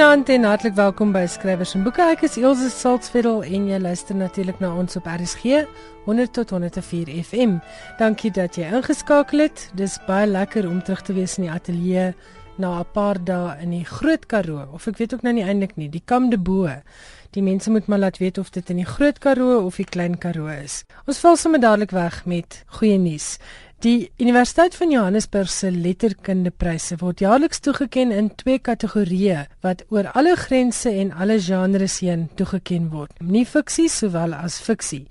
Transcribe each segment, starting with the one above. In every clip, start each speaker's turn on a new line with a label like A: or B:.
A: Goeienaand en hartlik welkom by Skrywers en Boeke. Ek is Elsje Salzveld en jy luister natuurlik na ons op RSG 100 tot 104 FM. Dankie dat jy ingeskakel het. Dis baie lekker om terug te wees in die ateljee na 'n paar dae in die Groot Karoo of ek weet ook nou nie eintlik nie, die Kam de Bo. Die mense moet maar laat weet of dit in die Groot Karoo of die Klein Karoo is. Ons val sommer dadelik weg met goeie nuus. Die Universiteit van Johannesburg se letterkundepryse word jaarliks toegekend in twee kategorieë wat oor alle grense en alle genres heen toegekend word: nie fiksie sowel as fiksie.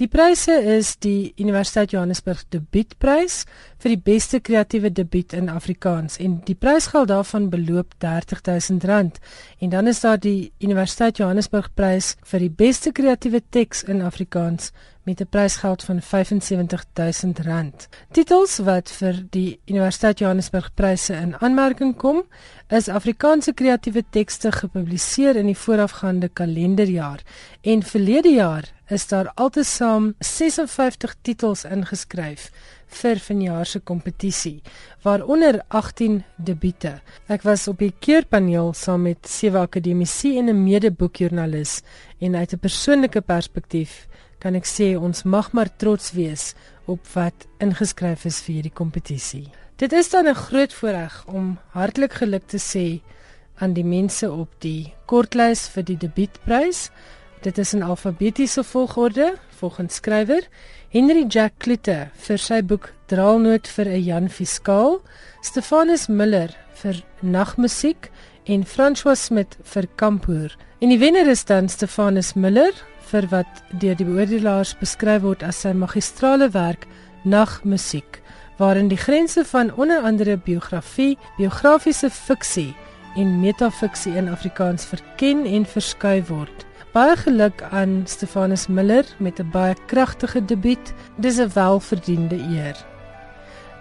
A: Die pryse is die Universiteit Johannesburg Debuutprys vir die beste kreatiewe debuut in Afrikaans en die prysgeld daarvan beloop R30000 en dan is daar die Universiteit Johannesburg Prys vir die beste kreatiewe teks in Afrikaans met 'n prysgeld van R75000. Titels wat vir die Universiteit Johannesburg pryse in aanmerking kom, is Afrikaanse kreatiewe tekste gepubliseer in die voorafgaande kalenderjaar en verlede jaar is daar altesaam 56 titels ingeskryf vir vanjaar se kompetisie waaronder 18 debuute. Ek was op die keurpaneel saam met sewe akademici en 'n medeboekjoernalis en uit 'n persoonlike perspektief kan ek sê ons mag maar trots wees op wat ingeskryf is vir hierdie kompetisie. Dit is dan 'n groot voorreg om hartlik geluk te sê aan die mense op die kortlys vir die debuutprys. Dit is in alfabetiese volgorde volgens skrywer Henry Jack Klutte vir sy boek Draalnoot vir 'n Jan Fiskaal, Stefanus Miller vir Nagmusiek en François Smit vir Kampoer. En die wenner is dan Stefanus Miller vir wat deur die beoordelaars beskryf word as sy magistrale werk Nagmusiek, waarin die grense van onder andere biografie, biografiese fiksie en metafiksie in Afrikaans verken en verskuif word. Baie geluk aan Stefanus Miller met 'n baie kragtige debuut. Dis 'n welverdiende eer.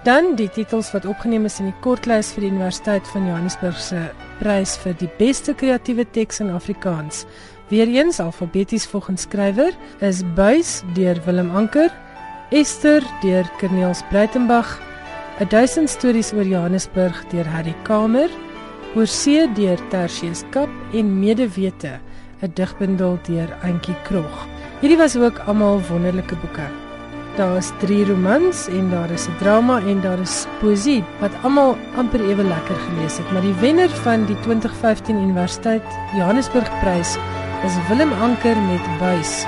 A: Dan die titels wat opgeneem is in die kortlys vir die Universiteit van Johannesburg se prys vir die beste kreatiewe teks in Afrikaans. Weereens alfabeties volgens skrywer is Buys deur Willem Anker, Esther deur Corneels Breitenberg, 'n duisend stories oor Johannesburg deur Harry Kamer, Oorsee deur Tertius Kap en Medewete 'n digbundel deur Antjie Krog. Hierdie was ook almal wonderlike boeke. Daar is 3 romans en daar is 'n drama en daar is poesie wat almal amper ewe lekker gelees het, maar die wenner van die 2015 Universiteit Johannesburg Prys is Willem Anker met Buys.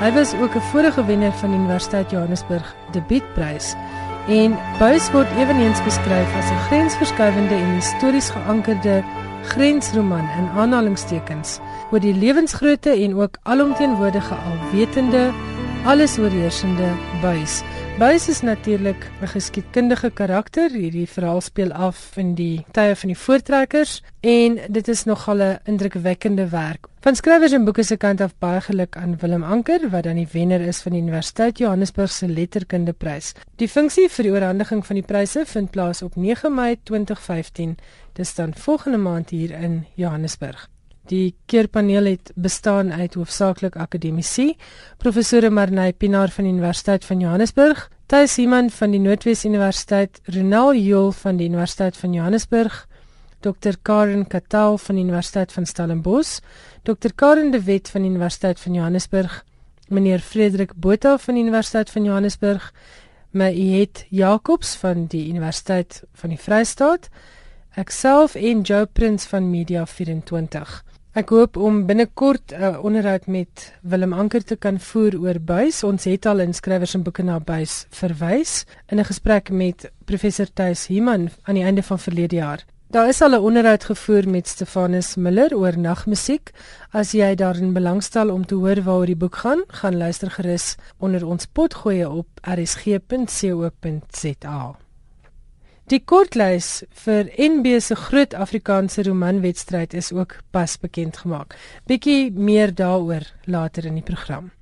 A: Hy was ook 'n vorige wenner van die Universiteit Johannesburg Debuutprys en Buys word ewenigs beskryf as 'n grensverskuivende en histories geankerde grensroman in aanhalingstekens oor die lewensgrootte en ook alomteenwoordige alwetende alles oorheersende Buis is natuurlik 'n geskiedkundige karakter. Hierdie verhaal speel af in die tye van die voortrekkers en dit is nogal 'n indrukwekkende werk. Van skrywers en boeke se kant af baie geluk aan Willem Anker wat dan die wenner is van die Universiteit Johannesburg se letterkundeprys. Die funksie vir die oorhandiging van die pryse vind plaas op 9 Mei 2015. Dis dan volgende maand hier in Johannesburg. Die keurpaneel het bestaan uit hoofsaaklik akademici, professore Marnay Pinaar van die Universiteit van Johannesburg, Thys Iman van die Noordwes Universiteit, Ronel Joel van die Universiteit van Johannesburg, Dr Karen Katal van die Universiteit van Stellenbosch, Dr Karen de Wet van die Universiteit van Johannesburg, meneer Frederik Botha van die Universiteit van Johannesburg, Maet Jacobs van die Universiteit van die Vrystaat, ek self en Joe Prins van Media 24. Ek hoop om binnekort 'n uh, onderhoud met Willem Anker te kan voer oor buis. Ons het al inskrywers en boeke na buis verwys in 'n gesprek met professor Thys Himan aan die einde van verlede jaar. Daar is al 'n onderhoud gevoer met Stefanus Miller oor nagmusiek. As jy daarin belangstel om te hoor waaroor die boek gaan, gaan luister gerus onder ons potgoeie op rsg.co.za. Die kortlys vir NB se groot Afrikaanse romanwedstryd is ook pas bekend gemaak. Bietjie meer daaroor later in die program.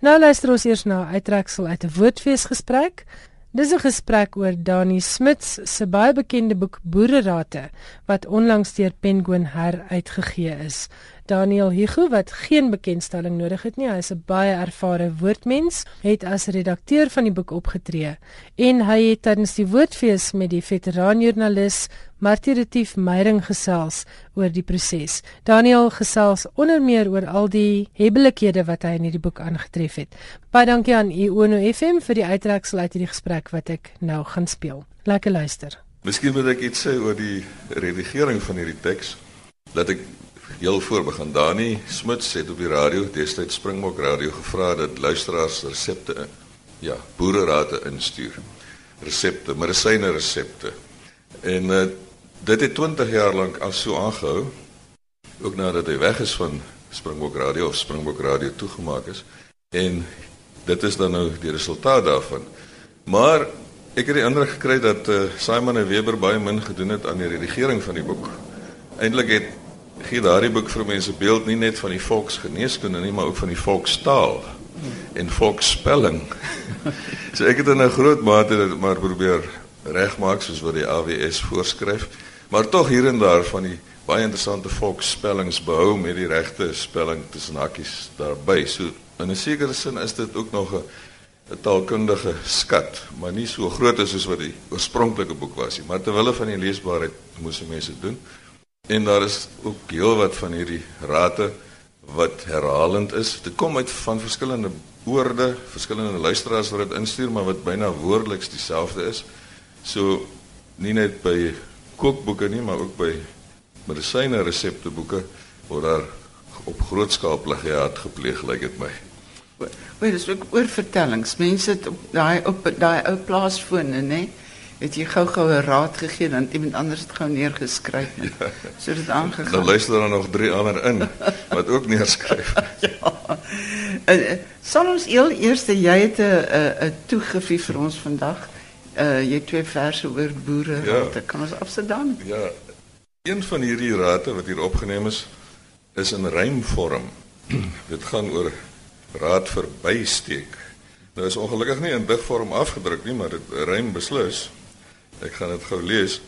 A: Nou luister ons eers na 'n uittreksel uit 'n woordfeesgesprek. Dis 'n gesprek oor Dani Smits se baie bekende boek Boererate wat onlangs deur Penguin heruitgegee is. Daniel Hugo wat geen bekendstelling nodig het nie. Hy is 'n baie ervare woordmens, het as redakteur van die boek opgetree en hy het tydens die woordfees met die veteraanjoernalis Martiretief Meyering gesels oor die proses. Daniel gesels onder meer oor al die hebbelikhede wat hy in hierdie boek aangetref het. Baie dankie aan Uono FM vir die uittreksel uit hierdie gesprek wat ek nou gaan speel. Lekker luister.
B: Miskien moet ek iets sê oor die redigering van hierdie teks. Laat ek heel voor begin. Dani Smuts het op die radio, destyds Springbok Radio gevra dat luisteraars resepte ja, boererate instuur. Resepte, medisyne resepte. En uh, dit het 20 jaar lank al so aangehou. Ook nadat hy weg is van Springbok Radio of Springbok Radio toegemaak is. En dit is dan nou die resultaat daarvan. Maar Ek het die indruk gekry dat uh, Simon en Weber baie min gedoen het aan die redigering van die boek. Eintlik het gee daardie boek vir mense beeld nie net van die volksgeneeskunde nie, maar ook van die volkstaal en volksspelling. so ek het in 'n groot mate dit maar probeer regmaak soos wat die AWS voorskryf, maar tog hier en daar van die baie interessante volksspellings behou met die regte spelling tussen hakkies daarby. So in 'n sekere sin is dit ook nog 'n 'n taalkundige skat, maar nie so groot as soos wat die oorspronklike boek was nie, maar terwyl hulle van die leesbaarheid moes mense doen. En daar is ook heelwat van hierdie rate wat herhalend is. Dit kom uit van verskillende woorde, verskillende luisteraars wat dit instuur, maar wat byna woordeliks dieselfde is. So nie net by kookboeke nie, maar ook by medisyne resepteboeke word daar op groot skaal plagiaat gepleeg, lyk like dit my.
C: Weet dis ook oor vertellings. Mense het op daai op daai ou plaasfone, nê? Het jy gou-gou 'n raad gegee dan iemand anders het gou neergeskryf. Ja. So dit aangegaan.
B: Dan luister dan nog drie ander in wat ook neerskryf. ja.
C: En uh, sal ons eel eers jy het 'n 'n toegefie vir ons vandag. Uh jy twee verse oor boere. Ja. Wat kan ons afsit dan?
B: Ja. Een van hierdie rate wat hier opgeneem is is in rymvorm. dit gaan oor raad verbysteek. Nou is ongelukkig nie in digvorm afgedruk nie, maar dit rym beslis. Ek gaan dit gou lees.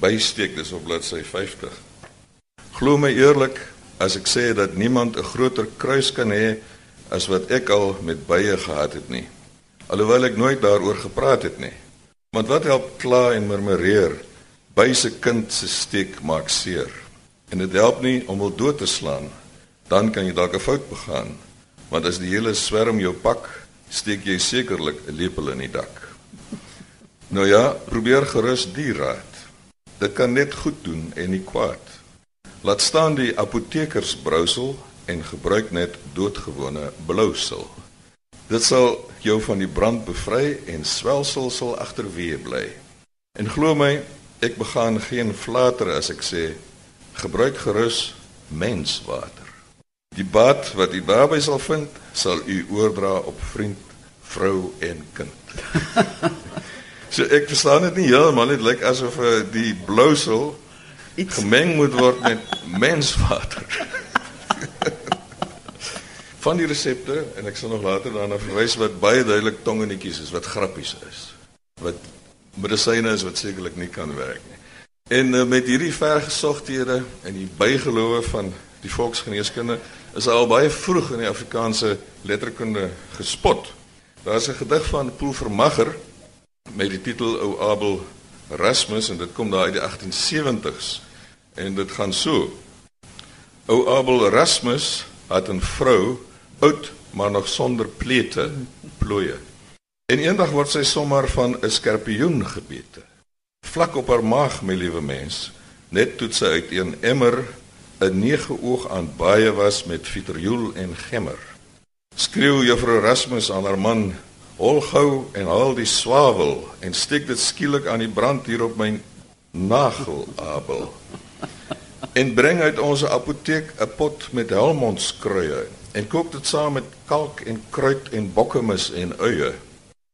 B: Bysteek dis op bladsy 50. Glo my eerlik as ek sê dat niemand 'n groter kruis kan hê as wat ek al met bye gehad het nie. Alhoewel ek nooit daaroor gepraat het nie. Want wat help kla en murmureer? By se kind se steek maak seer. En dit help nie om hom dood te slaan. Dan kan jy dalk 'n fout begaan. Want as die hele swerm jou pak, steek jy sekerlik 'n lepel in die dak. Nou ja, probeer gerus die raad. Dit kan net goed doen en nie kwaad. Laat staan die apotekersbrousel en gebruik net doodgewone blousel. Dit sal jou van die brand bevry en swelsel sal agterweë bly. En glo my, ek begaan geen flater as ek sê gebruik gerus menswater. Die bad wat u daarby sal vind, sal u oordra op vriend, vrou en kind. so ek verstaan dit nie heeltemal nie, dit lyk asof uh, die blousel iets gemeng moet word met menswater. Van die resepte en ek sal nog later daarna verwys wat baie duidelik tongenetjies is, wat grappies is. Wat medisyne is wat sekerlik nie kan werk nie. En uh, met hierdie vergesogthede en die bygelowe van die volksgeneeskunde is al baie vroeg in die Afrikaanse letterkunde gespot. Daar is 'n gedig van Poel Vermagher met die titel O Abel Rasmus en dit kom daar uit die 1870s en dit gaan so. O Abel Rasmus het 'n vrou oud maar nog sonder plete plooie. En eendag word sy sommer van 'n skorpioen gebete. Vlak op haar maag, my liewe mens, net toe sy uit 'n emmer 'n nege oog aan baie was met vitriool en gemmer. Skreeu juffrou Erasmus aan haar man: "Hol gou en haal die swavel en steek dit skielik aan die brand hier op my nagel, Abel." En bring uit ons apoteek 'n pot met helmondskruie en kook dit saam met kalk en kruit en bokkemis en uie.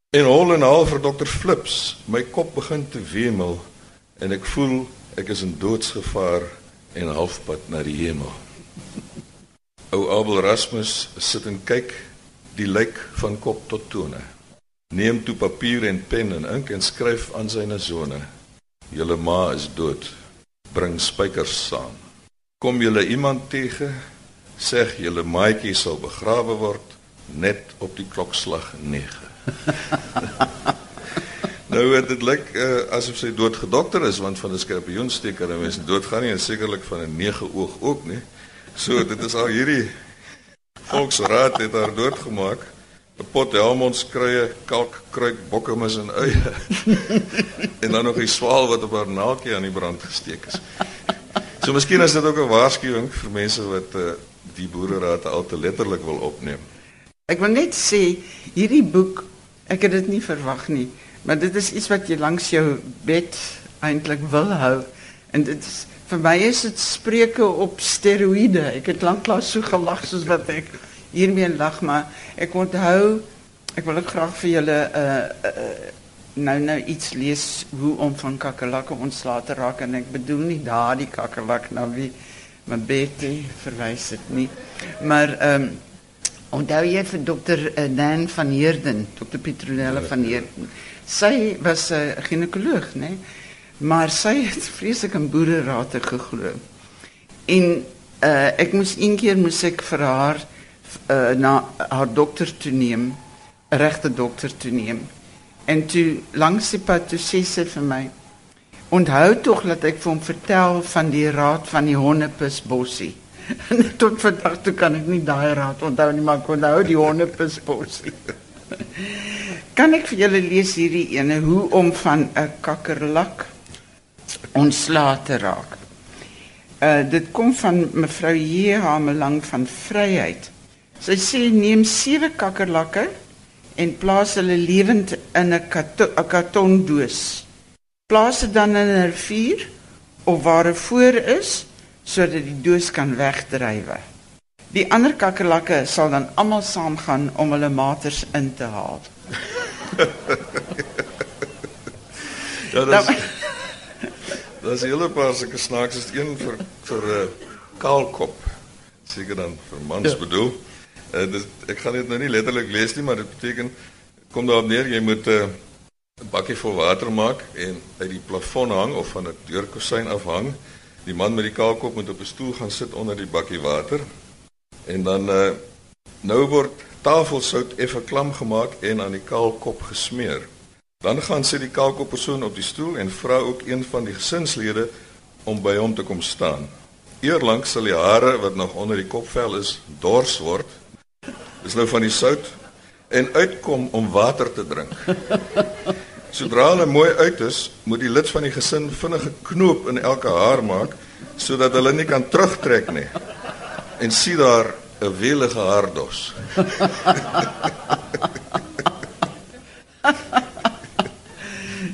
B: En hol en haal vir dokter Flips. My kop begin te wemel en ek voel ek is in doodsgevaar en halfpad na die hemel. Ou Abel Rasmus sit en kyk die lijk van kop tot tone. Neem toe papier en pen en ink en skryf aan syne sone. Julle ma is dood. Bring spykers saam. Kom julle iemand teë Sê julle maatjie sal begrawe word net op die klokslag 9. nou dit lyk uh, asof sy dood gedokter is want van 'n skorpioensteek kan 'n mens doodgaan nie en sekerlik van 'n nege oog ook nie. So dit is al hierdie volksraad het haar doodgemaak. 'n Pot helmonds kruie, kalk, kruik, bokkemis en eie. en dan nog 'n swaal wat op haar naaltjie aan die brand gesteek is. So miskien is dit ook 'n waarskuwing vir mense wat uh, die boereraad al te letterlik wil opneem.
C: Ek wil net sê hierdie boek, ek het dit nie verwag nie, maar dit is iets wat jy langs jou bed eintlik wil hou en dit is vir my is dit spreuke op steroïde. Ek het lanklaas so gelag soos wat ek hiermee lag, maar ek onthou ek wil ook graag vir julle 'n uh, uh, nou nou iets lees hoe om van kakkerlakke ontslae te raak en ek bedoel nie daardie kakkerlak nou wie my Betty verwys dit nie. Maar ehm um, onthou jy vir dokter uh, Dan van Heerden, dokter Petronella van Heerden. Sy was 'n ginekoloog, né? Maar sy het vreeslik in boererate geglo. En uh, ek moes een keer moes ek vir haar uh, na haar dokter toe neem, 'n regte dokter toe neem. En toe langs die pad toe sê sy vir my: "Onthou tog dat ek vir hom vertel van die raad van die hondepusbossie." Tot vandag toe kan ek nie daai raad onthou nie, maar ek onthou die hondepusbossie. kan ek vir julle lees hierdie ene hoe om van 'n kakkerlak ontslae te raak. Uh dit kom van mevrou J Hamelang van Vryheid. Sy sê neem sewe kakkerlakke en plaas hulle lewend in 'n kartondoos. Plaas dit dan in 'n rivier of waar 'n voor is sodat die doos kan wegdrywe. Die ander kakkerlakke sal dan almal saamgaan om hulle maters in te haal.
B: ja, dit is Daar's 'n hele paar sulke snaaks is een vir vir 'n uh, kaalkop. Seker dan vir mans ja. bedoel. Uh, dis, ek gaan dit nou nie letterlik lees nie, maar dit beteken kom daarop neer jy moet 'n uh, bakkie vol water maak en uit die plafon hang of van 'n deurkusyn afhang. Die man met die kaalkop moet op 'n stoel gaan sit onder die bakkie water. En dan uh, nou word tafelsout effe klam gemaak en aan die kaalkop gesmeer. Dan gaan sit die kalkop persoon op die stoel en vra ook een van die gesinslede om by hom te kom staan. Eerlank sal die hare wat nog onder die kopvel is dors word. Dis nou van die sout en uitkom om water te drink. Sodra hulle mooi uit is, moet die lid van die gesin vinnige knoop in elke haar maak sodat hulle nie kan terugtrek nie. En sien daar 'n welige haardos.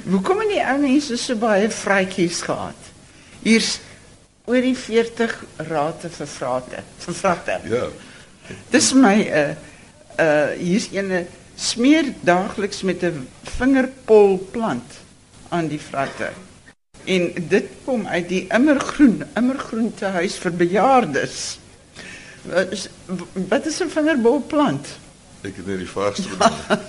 C: Hoekom het die ou mense so baie vrytjies gehad? Hier's oor die 40 rate vir vrate, vir vrate.
B: Ja.
C: Dis my 'n uh, uh hier's ene smeer daagliks met 'n vingerpol plant aan die vrate. En dit kom uit die immergroen, immergroente huis vir bejaardes. Wat is 'n vingerpol plant?
B: Ek het net die vaagste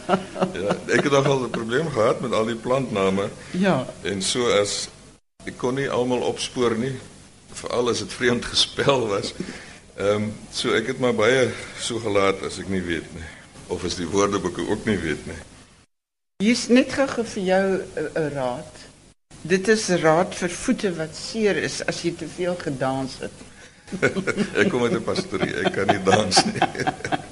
B: ja, ek het nogal 'n probleem gehad met al die plantname.
C: Ja.
B: En so as ek kon nie almal opspoor nie, veral as dit vreemd gespel was. Ehm um, so ek het maar baie so gelaat as ek nie weet nie of as die woordeboeke ook nie weet nie.
C: Hier's net gou vir jou 'n raad. Dit is raad vir voete wat seer is as jy te veel gedans het.
B: ek kom uit 'n pastorie, ek kan nie dans nie.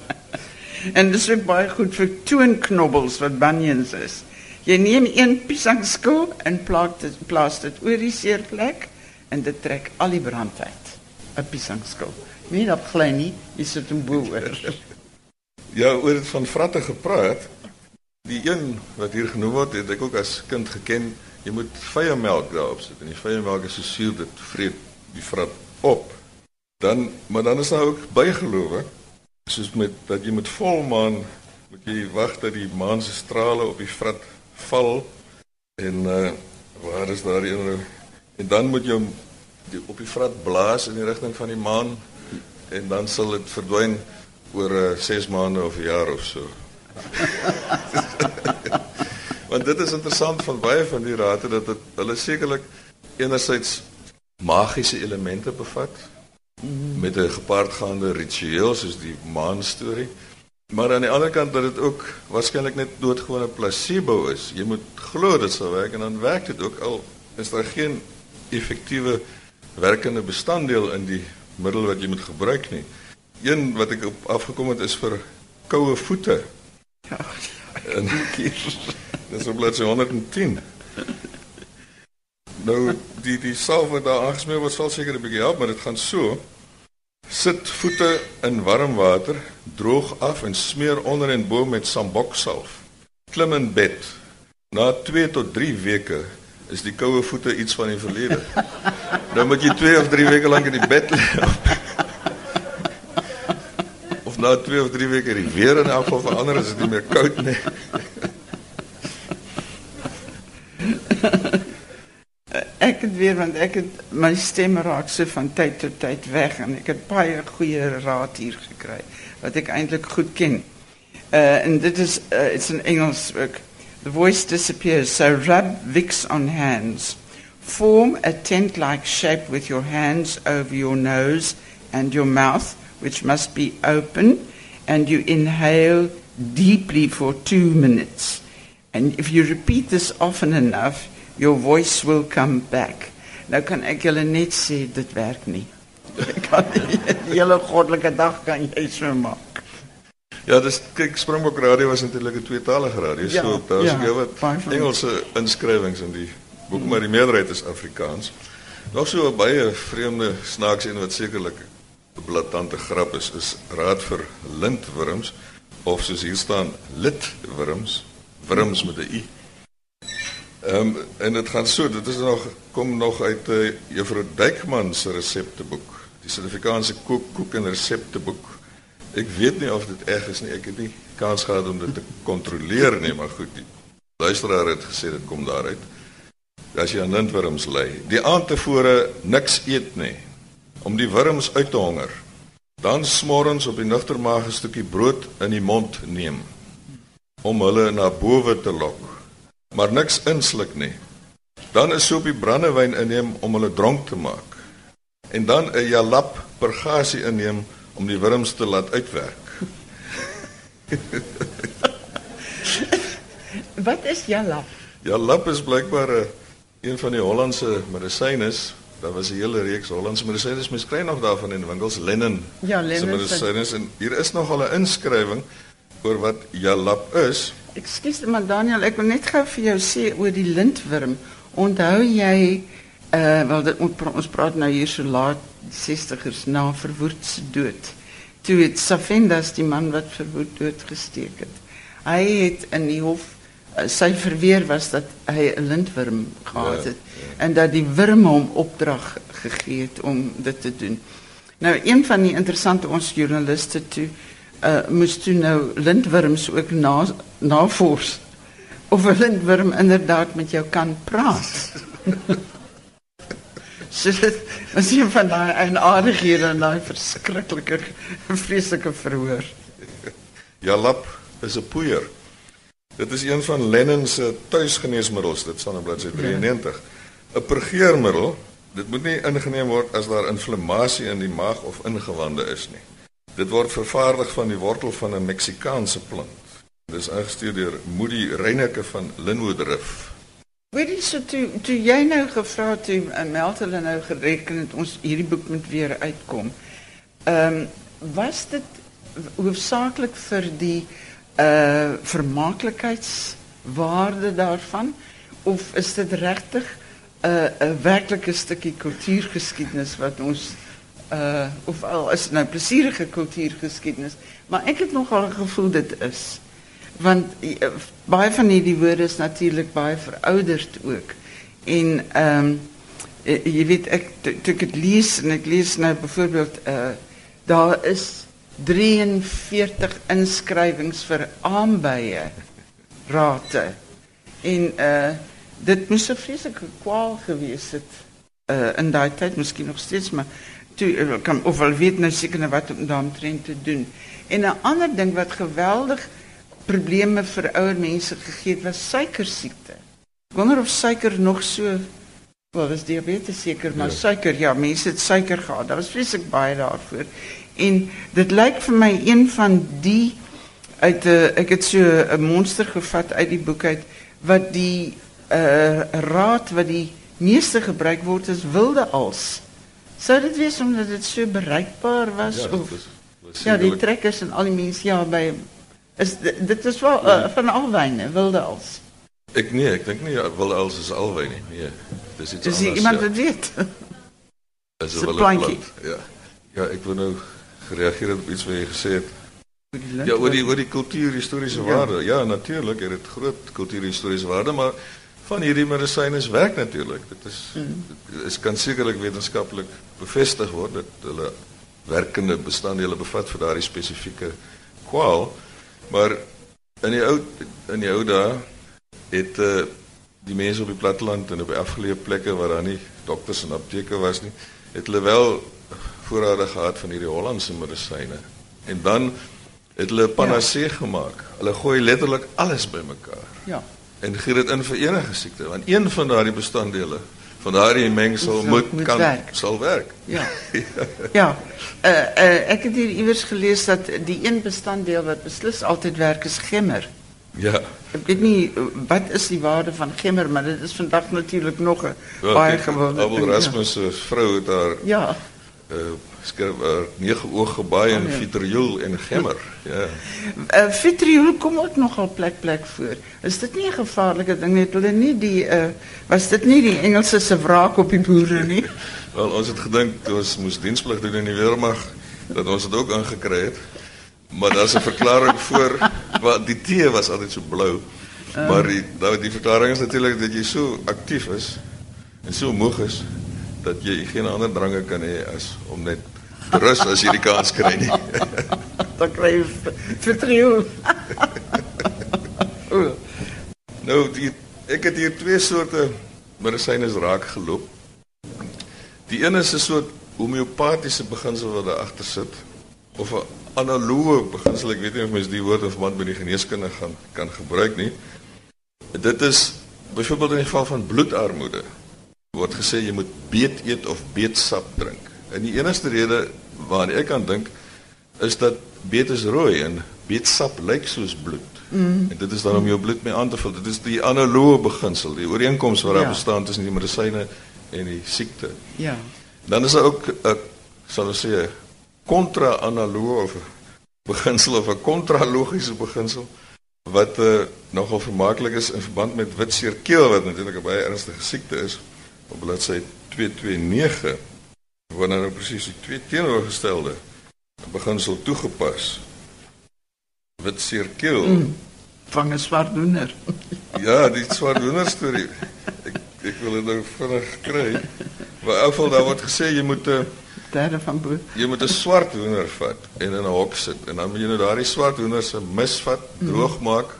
C: En dis ook baie goed vir toonknobbels wat bunions is. Jy neem een piesangskil en plaas dit plaas dit oor die seerplek en dit trek al die brand uit. 'n Piesangskil. Nie op klein nie, jy sit 'n boel oor.
B: Ja, oor dit van vratte gepraat. Die een wat hier genoem word, het ek ook as kind geken. Jy moet vye melk daarop sit en die vye melk is so suur dit vreet die vrat op. Dan maar dan is daar ook bygelowe soos met dat jy met volmaan moet jy wag dat die maan se strale op die vrat val en uh waar is daar een nou? en dan moet jy op die vrat blaas in die rigting van die maan en dan sal dit verdwyn oor 'n uh, 6 maande of 'n jaar of so. Want dit is interessant van baie van die rate dat dit hulle sekerlik enerzijds magiese elemente bevat met 'n gepaardgaande ritueel soos die maan storie. Maar aan die ander kant dat dit ook waarskynlik net doodgewone placebo is. Jy moet glo dit sal werk en dan werk dit ook al is daar geen effektiewe werkende bestanddeel in die middel wat jy moet gebruik nie. Een wat ek op afgekom het is vir koue voete. Ja. En dis op bladsy 110. Nou die die salf wat daar aangesmeer word sal seker 'n bietjie help, maar dit gaan so. Sit voete in warm water, droog af en smeer onder en bo met samboksalf. Klim in bed. Na 2 tot 3 weke is die koue voete iets van die verlede. nou moet jy 2 of 3 weke lank in die bed lê. of na 2 of 3 weke die weer in elk geval verander as dit nie meer koud nie.
C: ek het weer want ek het my stem raak so van tyd tot tyd weg en ek het baie goeie raad hier gekry wat ek eintlik goed ken. Uh en dit is uh, it's an Engels ook. The voice disappears so rub Vicks on hands. Form a tent-like shape with your hands over your nose and your mouth which must be open and you inhale deeply for 2 minutes. And if you repeat this often enough, your voice will come back. Nou kan ek julle net sê dit werk nie. Kan die hele goddelike dag kan jy so maak.
B: Ja, dis kyk Springbok Radio was natuurlik 'n tweetalige radio. Ja, so daar's ja, ook Engelse inskrywings in die boek, maar die meerderheid is Afrikaans. Nog so 'n baie vreemde snaaks en wat sekerlik 'n blaatante grap is, is raad vir lintwurms of soos hier staan litwurms, wurms met 'n i. Ehm um, en dit gaan so, dit is nog kom nog uit uh, Juffrou Dykman se resepteboek, die Suid-Afrikaanse kook kook en resepteboek. Ek weet nie of dit reg is nie. Ek het nie kans gehad om dit te kontroleer nie, maar goed. Die luisteraar het gesê dit kom daaruit. As jy aan lintworms ly, die aand tevore niks eet nie om die wurms uit te honger. Dan smorens op die nugtermaag 'n stukkie brood in die mond neem om hulle na bowe te lok maar niks insluk nie. Dan 'n sopie brandewyn inneem om hulle dronk te maak. En dan 'n jalap pergasie inneem om die wurms te laat uitwerk.
C: Wat is jalap?
B: Jalap is blykbaar 'n een van die Hollandse medisyne. Daar was 'n hele reeks Hollandse medisyne. Mens kry nog daarvan in winkels, Lennon.
C: Ja, Lennon.
B: Medisyne en hier is nog al 'n inskrywing oor wat jalap is.
C: Ekskuus, maar Daniel, ek wil net gou vir jou sê oor die lintworm. Onthou jy uh wel dit ons praat nou hier so laat 60ers na se dood. Toe het Safendas die man wat verwoed dood gesteek het. Hy het in die hof uh, sy verweer was dat hy 'n lintworm gehad het ja, ja. en dat die wurm hom opdrag gegee het om dit te doen. Nou een van die interessante ons joernaliste toe uh, moest toen nou lintworms ook na, navors. Of een lintworm inderdaad met jou kan praten. so dit was een van die eienaardighede en die verschrikkelijke, vreselijke verhoor.
B: Ja, lap is een poeier. Dit is een van Lennon's thuisgeneesmiddels, dit staan op bladsy 93. Ja. 'n Pergeermiddel, dit moet nie ingeneem word as daar inflammasie in die maag of ingewande is nie. Dit word vervaardig van die wortel van 'n Meksikaanse plant. Dit is aangestuur deur Moody Reyneke van Linwoodrif.
C: Weet jy so toe toe jy nou gevra het en uh, meld hulle nou gereken het ons hierdie boek moet weer uitkom. Ehm was dit hoofsaaklik vir die uh vermaaklikheidswaarde daarvan of is dit regtig 'n uh, 'n werklike stukkie kultuurgeskiedenis wat ons uh of al is nou plesierige kultuurgeskiedenis, maar ek het nogal 'n gevoel dit is. Want uh, baie van hierdie woorde is natuurlik baie verouderd ook. En ehm um, jy weet ek toe ek dit lees en ek lees nou byvoorbeeld uh daar is 43 inskrywings vir aanbye rate. En uh dit moes 'n vreeslike kwaal gewees het uh in daai tyd, miskien nog steeds, maar toe eh, kan of wel weet nou seker nou wat om daarmee te doen. En 'n ander ding wat geweldig probleme vir ouer mense gegee het was suikersiekte. Ek wonder of suiker nog so Wel, dis diabetes seker, maar ja. suiker, ja, mense het suiker gehad. Daar was vreeslik baie daarvoor. En dit lyk vir my een van die uit 'n uh, ek het so 'n monster gevat uit die boek uit wat die uh raad wat die meeste gebruik word is wilde als. Sou dit wees omdat dit so bereikbaar was
B: Ja,
C: of
B: was- was
C: Ja, die trekkers en al die mense ja by is dit, dit is wel uh, van al wyne, wilde als.
B: Ek nee, ek dink nie ja, wil als is albei nie. Nee. Dis iets
C: Is
B: anders.
C: hier iemand
B: ja.
C: wat weet?
B: Is
C: Dis
B: 'n
C: plantjie.
B: plant, Ja. Ja, ek wil nou gereageer op iets wat jy gesê het. Ja, oor die oor die kultuurhistoriese
C: Ja.
B: waarde. Ja, natuurlik het dit groot kultuurhistoriese waarde, maar van hierdie medisyne is werk natuurlik. Dit is dit is kan sekerlik wetenskaplik bevestig word dat hulle werkende bestanddele bevat vir daardie spesifieke kwaal. Maar in die ou in die ou dae het uh, die mense op die platteland en op afgeleë plekke waar daar nie dokters en apteke was nie, het hulle wel voorrade gehad van hierdie Hollandse medisyne. En dan het hulle 'n panacee ja. gemaak. Hulle gooi letterlik alles bymekaar
C: Ja.
B: en gee dit in vir enige siekte, want een van daardie bestanddele van daardie mengsel
C: Moet-
B: moet, kan
C: werk.
B: sal werk.
C: Ja. Ja. Uh, uh, ek het hier iewers gelees dat die een bestanddeel wat beslis altyd werk is gemmer.
B: Ja.
C: Ek weet nie uh, wat is die waarde van gemmer, maar dit is vandag natuurlik nog 'n
B: Wel,
C: baie
B: kyk,
C: gewilde
B: Abel
C: ding, ja.
B: Rasmus se vrou het daar
C: Ja.
B: Uh, skryf uh, nege oog gebaai
C: Oh, ja.
B: vitriol en gemmer. Ja.
C: Uh, vitriol kom ook nogal plek plek voor. Is dit nie 'n gevaarlike ding net hulle nie die uh, was dit nie die Engelse se wraak op die boere nie?
B: Wel ons het gedink ons moes diensplig doen in die weermag dat ons dit ook ingekry het. Maar daar's 'n verklaring voor wat die tee was altyd so blou. Maar die nou die verklaring is natuurlik dat jy so aktief is en so moeg is dat jy geen ander drange kan hê as om net rus as jy die kans kry nie.
C: Dan kry jy vitriol. O,
B: Nou die ek het hier twee soorte medisyne raak geloop. Die een is 'n soort homeopatiese beginsel wat daar agter sit of 'n analoë beginsel. Ek weet nie of mens die woord in verband met die geneeskunde gaan kan gebruik nie. Dit is byvoorbeeld in die geval van bloedarmoede word gesê jy moet beet eet of beetsap drink. En die enigste rede waaraan ek kan dink is dat beet is rooi en beetsap lyk soos bloed. Mm. En dit is dan om jou bloed mee aan te vul. Dit is die analoë beginsel, die ooreenkoms wat daar
C: Ja.
B: bestaan tussen die medisyne en die siekte.
C: ja.
B: Dan is daar ook 'n sal ons sê kontra-analoë of beginsel of 'n kontralogiese beginsel wat uh, nogal vermaaklik is in verband met witseerkeel wat natuurlik 'n baie ernstige siekte is op bladsy 229 word nou presies die twee teenoorgestelde beginsel toegepas. Witseerkeel. Mm.
C: Vang 'n swartdoener.
B: Ja, die swartdoener storie. Ek ek wil dit nou vinnig kry. Maar geval daar word gesê jy moet 'n
C: Derde van bo.
B: Jy moet 'n swart hoender vat en in 'n hok sit en dan moet jy nou daardie swart hoender se mis vat, droog maak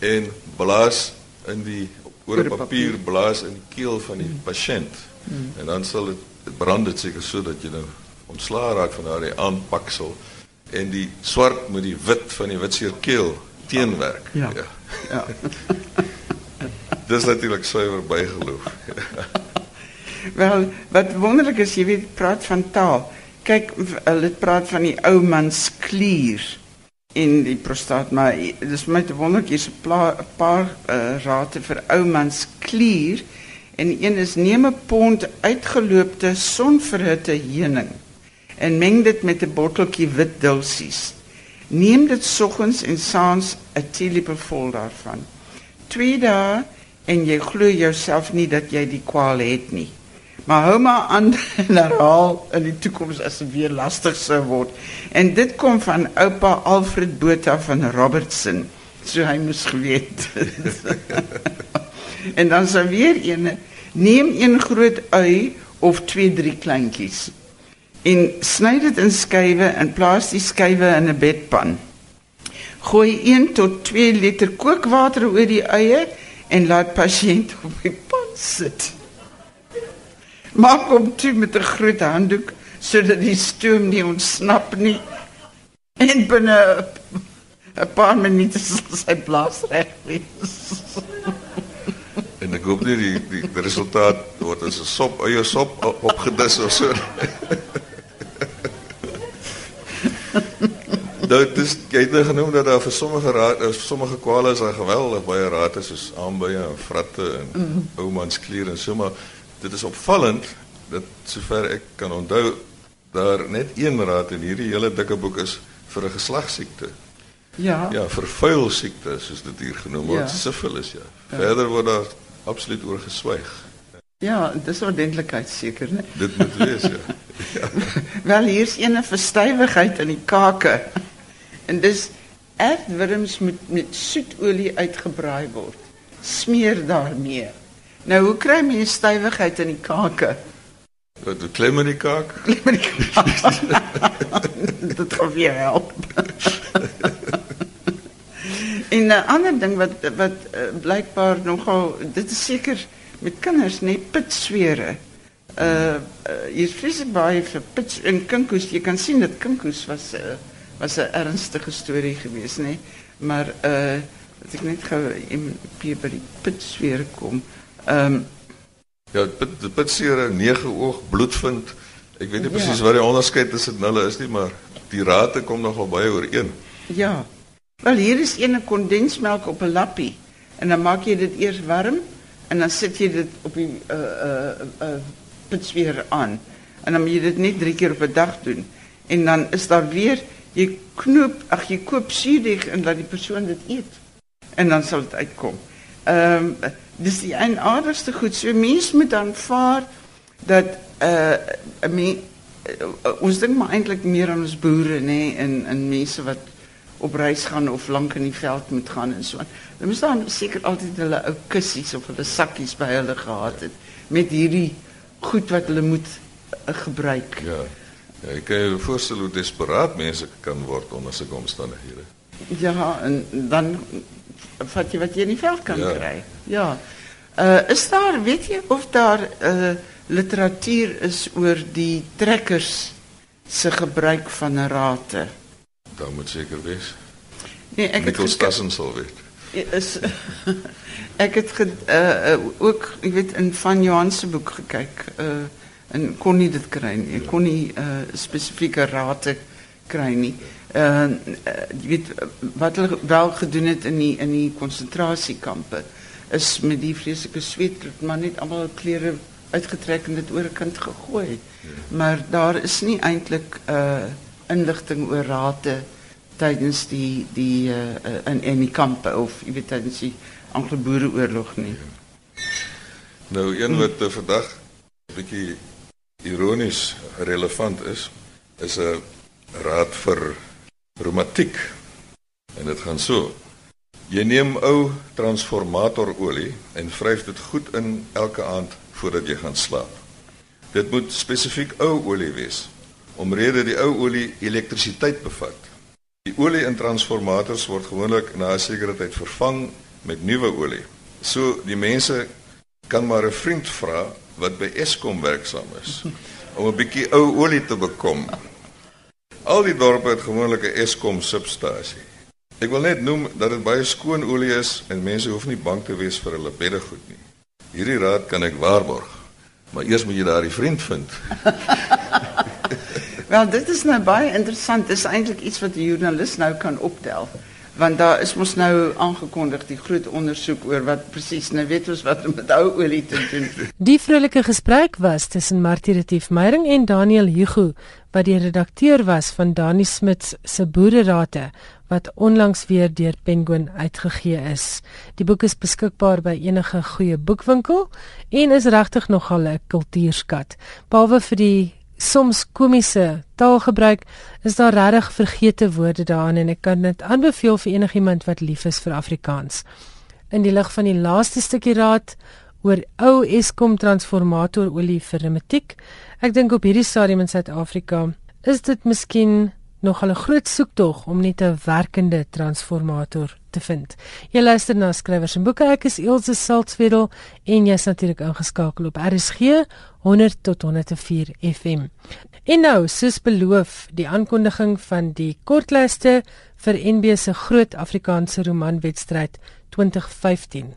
B: en blaas in die oor 'n papier blaas in die keel van die pasiënt. En dan sal dit brand dit seker so dat jy nou ontslaa raak van daardie aanpaksel en die swart met die wit van die witseerkeel teenwerk.
C: Ja. Ja.
B: Dis natuurlik suiwer bygeloof.
C: Wel, wat wonderlik is, jy weet, praat van taal. Kyk, hulle praat van die ou man se klier en die prostaat, maar dis vir my te wonderlik hier's 'n paar uh, rate vir ou man se klier en een is neem 'n pond uitgeloopte sonverhitte heuning en meng dit met 'n botteltjie wit dulsies. Neem dit soggens en saans 'n teelepel vol daarvan. Twee dae en jy glo jouself nie dat jy die kwaal het nie. Maar hou maar aan en herhaal in die toekoms as dit weer lastig sou word. En dit kom van oupa Alfred Botha van Robertson. So hy moes geweet. en dan sou weer een neem een groot ui of twee drie kleintjies en sny dit in skywe en plaas die skywe in 'n bedpan. Gooi 1 tot 2 liter kookwater oor die eie en laat pasiënt op die pan sit. Maak hom toe met 'n groot handdoek sodat die stoom nie ontsnap nie. En binne 'n paar minute sal sy blaas reg wees.
B: En ek hoop nie die die, die resultaat word as 'n sop eie sop opgedis of so. Dit is jy het nou genoem dat daar vir sommige raad vir sommige kwale is daar geweldig baie rate soos aanbye en vratte en mm. oumans klier en so maar dit is opvallend dat sover ek kan onthou daar net een raad in hierdie hele dikke boek is vir 'n geslagsiekte.
C: Ja.
B: Ja, vir vuil siekte soos dit hier genoem word, ja. sifilis ja. ja. Verder word daar absoluut oor geswyg.
C: Ja, dis ordentlikheid seker, né?
B: Dit moet wees ja. ja.
C: Wel hier's ene verstywigheid in die kake. En dis aardwurms moet met soetolie uitgebraai word. Smeer daarmee. Nou hoe kry jy stywigheid in die kake?
B: Wat klem in die kaak?
C: Klem in die kaak. Dit gaan weer help. en 'n ander ding wat wat uh, blykbaar nogal dit is seker met kinders net pitswere. Uh, uh jy vreeslik baie vir pits en kinkoes. Jy kan sien dat kinkoes was 'n uh, was 'n ernstige storie geweest, nê? Maar uh as ek net gou in by die pitswere kom. Ehm um,
B: Ja, pit die pitsere nege oog bloedvind. Ek weet nie ja. presies wat die onderskeid tussen hulle is nie, maar die rate kom nogal baie ooreen.
C: Ja. Wel hier is een kondensmelk op 'n lappie en dan maak jy dit eers warm en dan sit jy dit op die uh uh uh pitsweer aan. En dan moet jy dit net 3 keer op 'n dag doen. En dan is daar weer jy knoop, ag jy koop suurdeeg en laat die persoon dit eet. En dan sal dit uitkom. Ehm um, dis die eienaardigste goed. So mens moet aanvaar dat uh me, uh, ons dink maar eintlik meer aan ons boere nê nee, en en mense wat op reis gaan of lank in die veld moet gaan en so. Dan moet dan seker altyd hulle ou kussies of hulle sakkies by hulle gehad het met hierdie goed wat hulle moet uh, gebruik.
B: Ja. Ja, ek kan jou voorstel hoe desperaat mense kan word onder sulke omstandighede.
C: Ja, en dan vat jy wat jy in die veld kan ja. kry. Ja. Uh is daar, weet jy of daar uh literatuur is oor die trekkers se gebruik van rate?
B: Daar moet seker wees.
C: Nee, ek
B: het Stassen sal weet.
C: Is ek het ge, uh, uh ook, ek weet in van Johan se boek gekyk, uh en kon nie dit kry nie. Ek kon nie uh spesifieke rate kry nie. Uh, jy weet wat hulle wel gedoen het in die in die konsentrasiekampe is met die vreeslike sweet maar net almal klere uitgetrek en dit oor 'n kant gegooi. Ja. Maar daar is nie eintlik uh inligting oor rate tydens die die uh in in die kampe of jy weet tydens die Anglo-Boereoorlog nie. Ja.
B: Nou een wat uh, vandag 'n bietjie ironies relevant is, is 'n raad vir reumatiek. En dit gaan so. Jy neem ou transformatorolie en vryf dit goed in elke aand voordat jy gaan slaap. Dit moet spesifiek ou olie wees omrede die ou olie elektrisiteit bevat. Die olie in transformators word gewoonlik na 'n sekere tyd vervang met nuwe olie. So die mense kan maar 'n vriend vra wat by Eskom werksaam is om 'n bietjie ou olie te bekom Al die dorpe het gewoonlik 'n Eskom substasie. Ek wil net noem dat dit baie skoon olie is en mense hoef nie bang te wees vir hulle beddegoed nie. Hierdie raad kan ek waarborg. Maar eers moet jy daardie vriend vind.
C: Wel, dit is nou baie interessant. Dit is eintlik iets wat die joernalis nou kan optel want daar is mos nou aangekondig die groot ondersoek oor wat presies nou weet ons wat met ou olie te doen.
A: Die vrolike gesprek was tussen Martie Retief Meyering en Daniel Hugo wat die redakteur was van Dani Smit se Boererate wat onlangs weer deur Penguin uitgegee is. Die boek is beskikbaar by enige goeie boekwinkel en is regtig nogal 'n kultuurskat. Behalwe vir die soms komiese taalgebruik is daar regtig vergete woorde daarin en ek kan dit aanbeveel vir enigiemand wat lief is vir Afrikaans. In die lig van die laaste stukkie raad oor ou Eskom transformator olie vir reumatiek, ek dink op hierdie stadium in Suid-Afrika is dit miskien nog 'n groot soektog om net 'n werkende transformator te vind. Jy luister na skrywers en boeke. Ek is Elsje Saltzwedel en jy's natuurlik ingeskakel op RSG 100 tot 104 FM. En nou, soos beloof, die aankondiging van die kortlyste vir NB se groot Afrikaanse romanwedstryd 2015.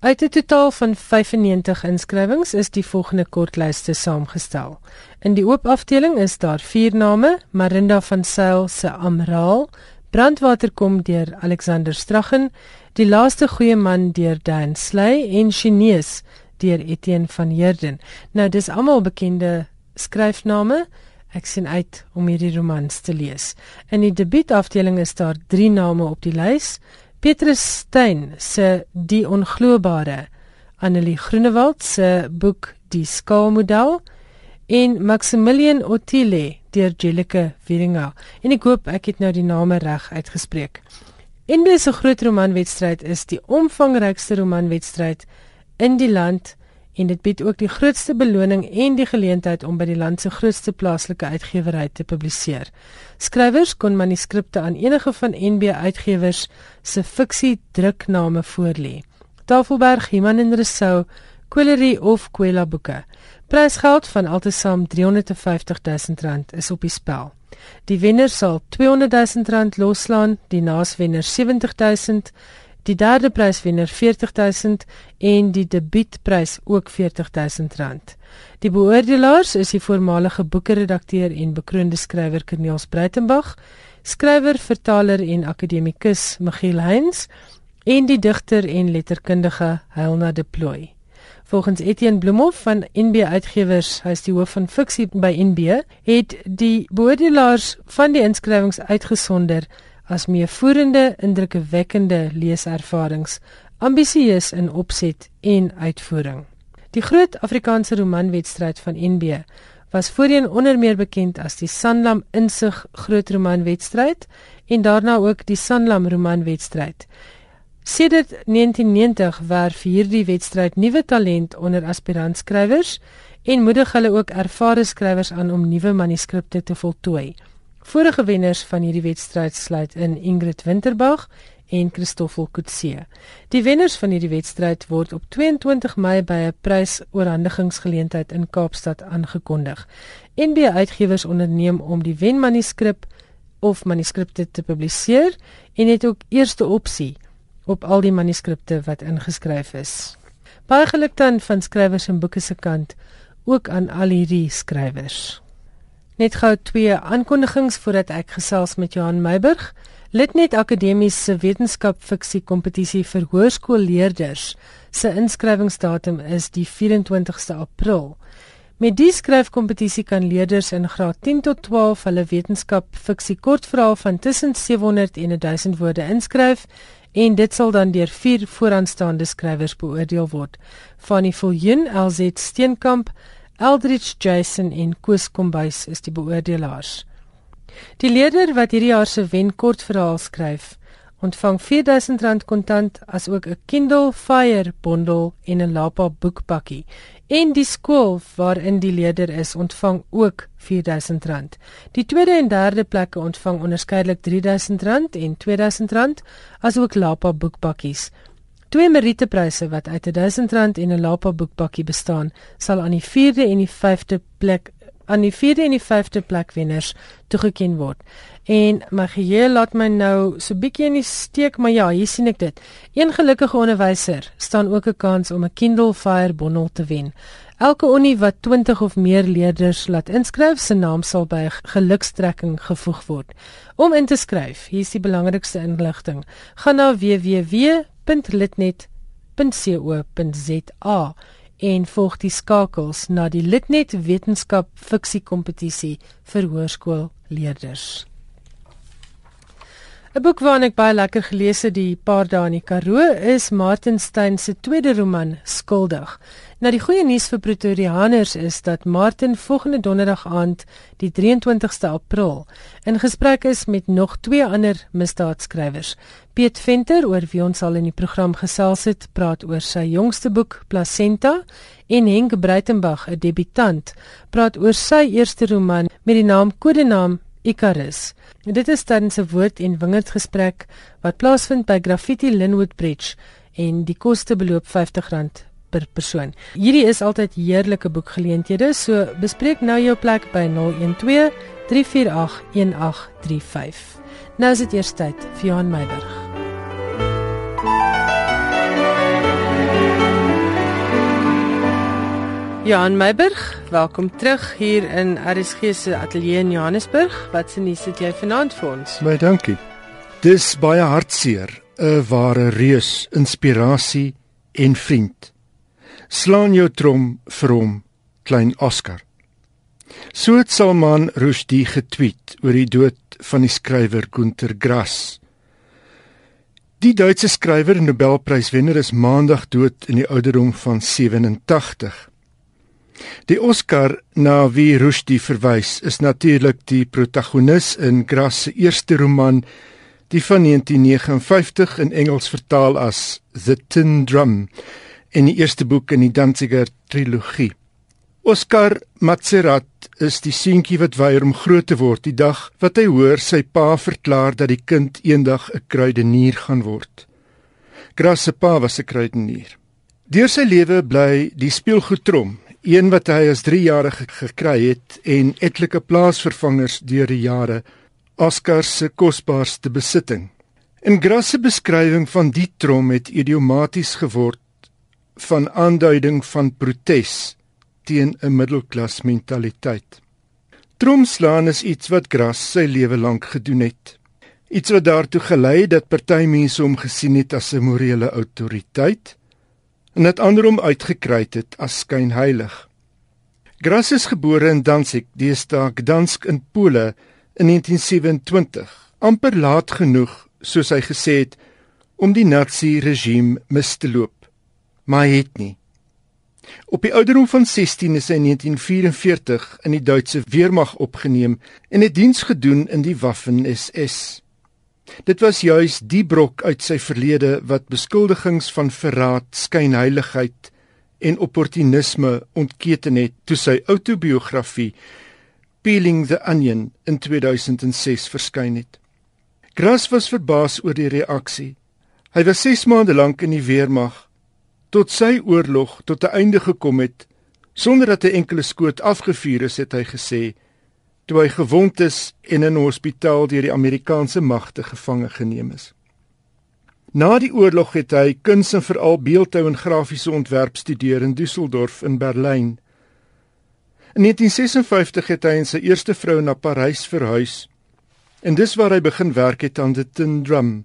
A: Uit 'n totaal van 95 inskrywings is die volgende kortlyste saamgestel. In die oop afdeling is daar 4 name: Marinda van Sail se Amraal, Brandwater kom deur Alexander Straggen, Die laaste goeie man deur Dan Sley en Chinese deur Etienne van Heerden. Nou dis almal bekende skryfname. Ek sien uit om hierdie romans te lees. In die debuutafdeling is daar 3 name op die lys. Petrus Steyn se Die Onglobare, Annelie Groenewald se boek Die Skaalmodel en Maximilian Otile deur Jelike Wieringa. En ek hoop ek het nou die name reg uitgespreek. NB se groot romanwedstryd is die omvangrykste romanwedstryd in die land en dit bied ook die grootste beloning en die geleentheid om by die land se grootste plaaslike uitgewery te publiseer. Skrywers kon manuskripte aan enige van NB uitgewers se fiksie drukname voorlê. Tafelberg, Iman en Rousseau, Quillery of Quella boeke. Prysgeld van altesaam R350 000 is op die spel. Die wenner sal R200 000 loslaan, die naaswenner R70 000 die derde pryswenner 40000 en die debuutprys ook 40000 rand. Die beoordelaars is die voormalige boekeredakteur en bekroonde skrywer Corneels Breitenberg, skrywer, vertaler en akademikus Michiel Heinz en die digter en letterkundige Helena De Plooy. Volgens Etienne Bloemhof van NB Uitgewers, hy is die hoof van fiksie by NB, het die beoordelaars van die inskrywings uitgesonder as meevoerende indrukwekkende leeservarings, ambisieus in opset en uitvoering. Die groot Afrikaanse romanwedstryd van NB was voorheen onder meer bekend as die Sanlam Insig Groot Romanwedstryd en daarna ook die Sanlam Romanwedstryd. Sedert 1990 werf hierdie wedstryd nuwe talent onder aspirantskrywers en moedig hulle ook ervare skrywers aan om nuwe manuskripte te voltooi. Vorige wenners van hierdie wedstryd sluit in Ingrid Winterbag en Christoffel Kutse. Die wenners van hierdie wedstryd word op 22 Mei by 'n prysoorhandigingsgeleentheid in Kaapstad aangekondig. NB Uitgewers onderneem om die wenmanuskrip of manuskripte te publiseer en het ook eerste opsie op al die manuskripte wat ingeskryf is. Baie geluk dan van skrywers en boeke se kant ook aan al hierdie skrywers. Net gou twee aankondigings voordat ek gesels met Johan Meiburg. Litnet Akademiese Wetenskap Fiksie Kompetisie vir hoërskoolleerders se inskrywingsdatum is die 24ste April. Met die skryfkompetisie kan leerders in graad 10 tot 12 hulle wetenskap fiksie kortverhaal van tussen 700 en 1000 woorde inskryf en dit sal dan deur vier vooraanstaande skrywers beoordeel word. Fanny Viljoen, LZ Steenkamp, Eldridge Jason en Koos Kombuis is die beoordelaars. Die leerder wat hierdie jaar se wen kortverhaal skryf, ontvang R4000 kontant as ook 'n Kindle Fire bundel en 'n Lapa boekpakkie. En die skool waarin die leerder is, ontvang ook R4000. Die tweede en derde plekke ontvang onderskeidelik R3000 en R2000 asook Lapa boekpakkies. Twee merietepryse wat uit R1000 en 'n Lapa boekpakkie bestaan, sal aan die 4de en die 5de plek aan die 4de en die 5de plek wenners toegekend word. En my geheue laat my nou so bietjie in die steek, maar ja, hier sien ek dit. Een gelukkige onderwyser staan ook 'n kans om 'n Kindle Fire bondel te wen. Elke unie wat 20 of meer leerders laat inskryf, se naam sal by 'n gelukstrekking gevoeg word. Om in te skryf, hier is die belangrikste inligting. Gaan na www www.litnet.co.za en volg die skakels na die Litnet Wetenskap Fiksie Kompetisie vir hoërskoolleerders. 'n Boek waarna ek baie lekker gelees het die paar dae in die Karoo is Martin Steyn se tweede roman Skuldig. Nou die goeie nuus vir Pretoriaaners is dat Martin volgende donderdag aand, die 23ste April, in gesprek is met nog twee ander misdaadskrywers. Piet Venter, oor wie ons al in die program gesels het, praat oor sy jongste boek Placenta en Henk Breitenberg, 'n debutant, praat oor sy eerste roman met die naam Kodenaam Icarus. En dit is tans 'n woord en wingerd gesprek wat plaasvind by Graffiti Linwood Bridge en die koste beloop R50 per persoon. Hierdie is altyd heerlike boekgeleenthede, so bespreek nou jou plek by 012 348 1835. Nou is dit eers tyd vir Johan Meiburg. Johan Meiburg, welkom terug hier in RSG se ateljee in Johannesburg. Wat se nuus het jy vanaand vir ons?
D: Baie dankie. Dis baie hartseer, 'n ware reus, inspirasie en vriend. Slaan jou trom vir hom, klein Oscar. So het Salman Rushdie getweet oor die dood van die skrywer Günter Grass. Die Duitse skrywer en Nobelpryswenner is maandag dood in die ouderdom van 87. Die Oscar na wie Rushdie verwys is natuurlik die protagonis in Grass se eerste roman, die van 1959 in Engels vertaal as The Tin Drum, en die eerste boek in die Danziger trilogie. Oscar Matserat is die seentjie wat weier om groot te word die dag wat hy hoor sy pa verklaar dat die kind eendag 'n kruidenier gaan word. Grass se pa was 'n kruidenier. Deur sy lewe bly die speelgoedtrom een wat hy as 3-jarige gekry het en etlike plaasvervangers deur die jare Oscar se kosbaarste besitting. In Grasse beskrywing van die trom het idiomaties geword van aanduiding van protes teen 'n middelklas mentaliteit. Tromslaan is iets wat Gras sy lewe lank gedoen het. Iets wat daartoe gelei het dat party mense hom gesien het as 'n morele autoriteit en dat ander hom uitgekry het as skynheilig. Gras is gebore in Danzig, die stad Gdansk in Pole in 1927, amper laat genoeg, soos hy gesê het, om die Nazi-regime mis te loop. Maar het nie. Op die ouderdom van 16 is hy in 1944 in die Duitse weermag opgeneem en het diens gedoen in die Waffen-SS. Dit was juis die brok uit sy verlede wat beskuldigings van verraad, skynheiligheid en opportunisme ontketen het toe sy outobiografie Peeling the Onion in 2006 verskyn het. Gras was verbaas oor die reaksie. Hy was 6 maande lank in die weermag tot sy oorlog tot 'n einde gekom het sonder dat 'n enkele skoot afgevuur is, het hy gesê toe hy gewond is en in 'n hospitaal deur die Amerikaanse magte gevange geneem is. Na die oorlog het hy kuns en veral beeldhou en grafiese ontwerp studeer in Düsseldorf in Berlyn. In 1956 het hy en sy eerste vrou na Parys verhuis. En dis waar hy begin werk het aan The Tin Drum,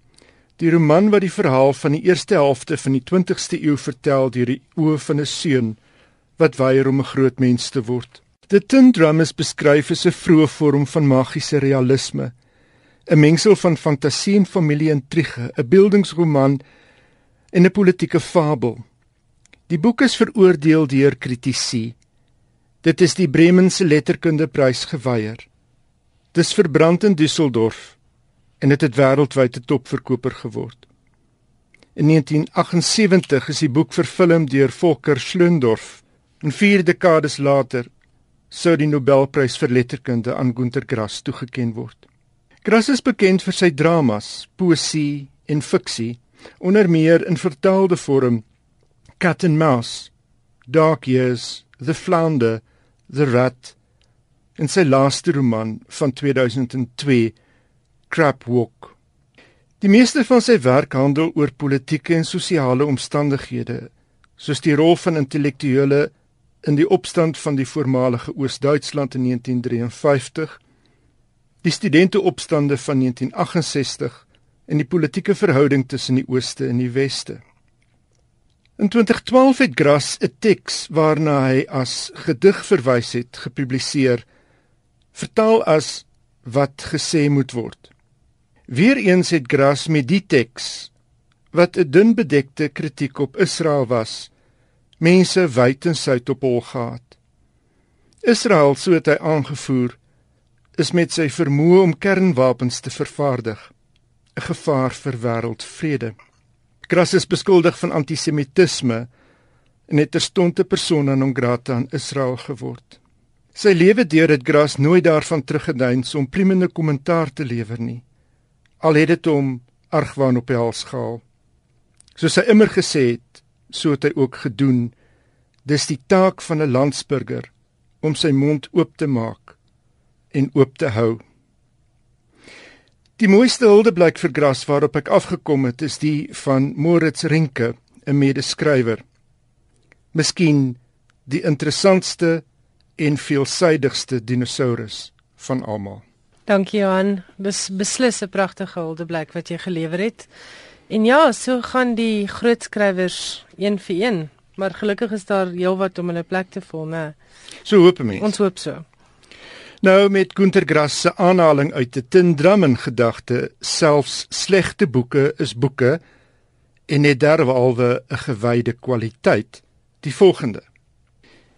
D: die roman wat die verhaal van die eerste helfte van die 20ste eeu vertel deur die oë van 'n seun wat weier om 'n groot mens te word. The Tin Drum is beskryf as 'n vroeë vorm van magiese realisme, 'n mengsel van fantasie en familie-intrige, 'n beeldingsroman en 'n politieke fabel. Die boek is veroordeel deur kritici. Dit is die Bremense letterkundeprys geweier. Dis verbrand in Düsseldorf en dit het, het wêreldwyd 'n topverkoper geword. In 1978 is die boek vervilm deur Volker Schlöndorff en 4 dekades later sou die Nobelprys vir letterkunde aan Günter Grass toegekend word. Grass is bekend vir sy dramas, poesie en fiksie, onder meer in vertaalde vorm Cat and Mouse, Dark Years, The Flounder, The Rat en sy laaste roman van 2002, Crap Walk. Die meeste van sy werk handel oor politieke en sosiale omstandighede, soos die rol van intellektuele in die opstand van die voormalige Oos-Duitsland in 1953, die studenteopstande van 1968 en die politieke verhouding tussen die Ooste en die Weste. In 2012 het Grass 'n teks waarna hy as gedig verwys het, gepubliseer, vertaal as wat gesê moet word. Weereens het Grass met die teks wat 'n dun bedekte kritiek op Israel was, mense wyd en suid op hol gehad. Israel, so het hy aangevoer, is met sy vermoë om kernwapens te vervaardig 'n gevaar vir wêreldvrede. Kras is beskuldig van antisemitisme en het terstond 'n persona non grata aan Israel geword. Sy lewe deur het Gras nooit daarvan teruggeduins om primêre kommentaar te lewer nie. Al het dit hom argwaan op die hals gehaal. Soos hy immer gesê het, so het hy ook gedoen. Dis die taak van 'n landsburger om sy mond oop te maak en oop te hou. Die mooiste huldeblyk vir gras waarop ek afgekom het, is die van Moritz Renke, 'n medeskrywer. Miskien die interessantste en veelsidigste dinosourus van almal.
A: Dankie Johan. Dis beslis 'n pragtige huldeblyk wat jy gelewer het. En ja, so gaan die groot skrywers een vir een, maar gelukkig is daar heelwat om hulle plek te vul, né?
D: So hoop mense.
A: Ons hoop so.
D: Nou met Gunter Grass se aanhaling uit 'n Tin Drum in gedagte, selfs slegte boeke is boeke en net derhalwe 'n gewyde kwaliteit. Die volgende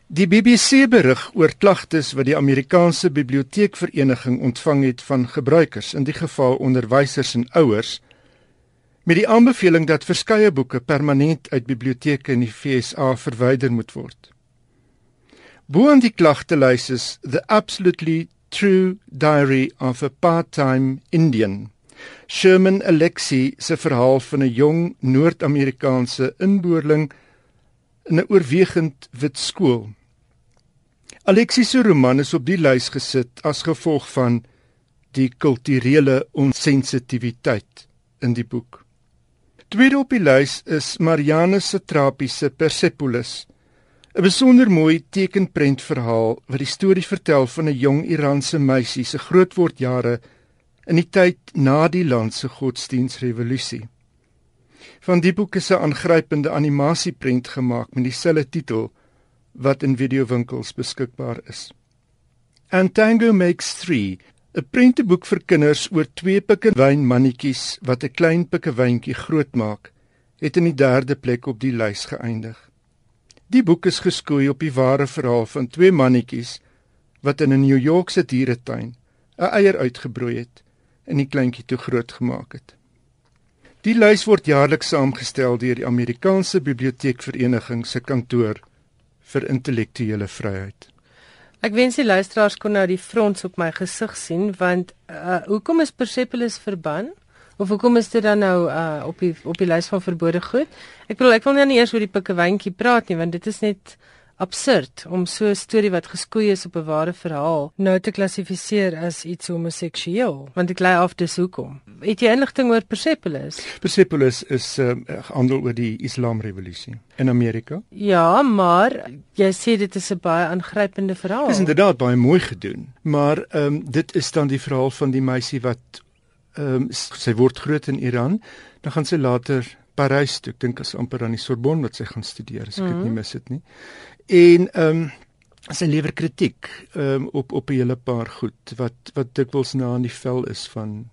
D: Die BBC berig oor klagtes wat die Amerikaanse Biblioteekvereniging ontvang het van gebruikers, in die geval onderwysers en ouers, met die aanbeveling dat verskeie boeke permanent uit biblioteke in die FSA verwyder moet word. Bo aan die klagtelys is The Absolutely True Diary of a Part-Time Indian. Sherman Alexie se verhaal van 'n jong Noord-Amerikaanse inboorling in 'n oorwegend wit skool. Alexis se roman is op die lys gesit as gevolg van die kulturele onsensitiwiteit in die boek. Tweede op die lys is Marianne se trapiese Persepolis, 'n besonder mooi tekenprent verhaal wat die storie vertel van 'n jong Iranse meisie se grootwordjare in die tyd na die land se godsdienstrevolusie. Van die boek is 'n aangrypende animasieprent gemaak met dieselfde titel wat in videowinkels beskikbaar is. Antango makes 3, 'n prenteboek vir kinders oor twee pikkewynmannetjies wat 'n klein pikkewyntjie grootmaak, het in die derde plek op die lys geëindig. Die boek is geskoei op die ware verhaal van twee mannetjies wat in 'n New Yorkse dieretuin 'n eier uitgebroei het en die kleintjie toe groot gemaak het. Die lys word jaarliks saamgestel deur die Amerikaanse Biblioteekvereniging se kantoor vir intellektuele vryheid.
A: Ek wens die luisteraars kon nou die frons op my gesig sien want uh, hoekom is Persepolis verban? Of hoekom is dit dan nou uh, op die op die lys van verbode goed? Ek bedoel ek wil nou nie eers oor die pikkewyntjie praat nie want dit is net absurd om so 'n storie wat geskoei is op 'n ware verhaal nou te klassifiseer as iets homoseksueel want ek lei af dis hoekom. Het jy inligting oor Persepolis?
D: Persepolis is uh, handel oor die Islamrevolusie in Amerika.
A: Ja maar jy sê dit is 'n baie aangrypende verhaal.
D: Dis inderdaad baie mooi gedoen maar um, dit is dan die verhaal van die meisie wat um, sy word groot in Iran dan gaan sy later Parys toe. Ek dink as amper aan die Sorbonne wat sy gaan studeer, as ek dit mm -hmm. nie mis het nie en ehm um, sy lewer kritiek ehm um, op op 'n hele paar goed wat wat dikwels na in die vel is van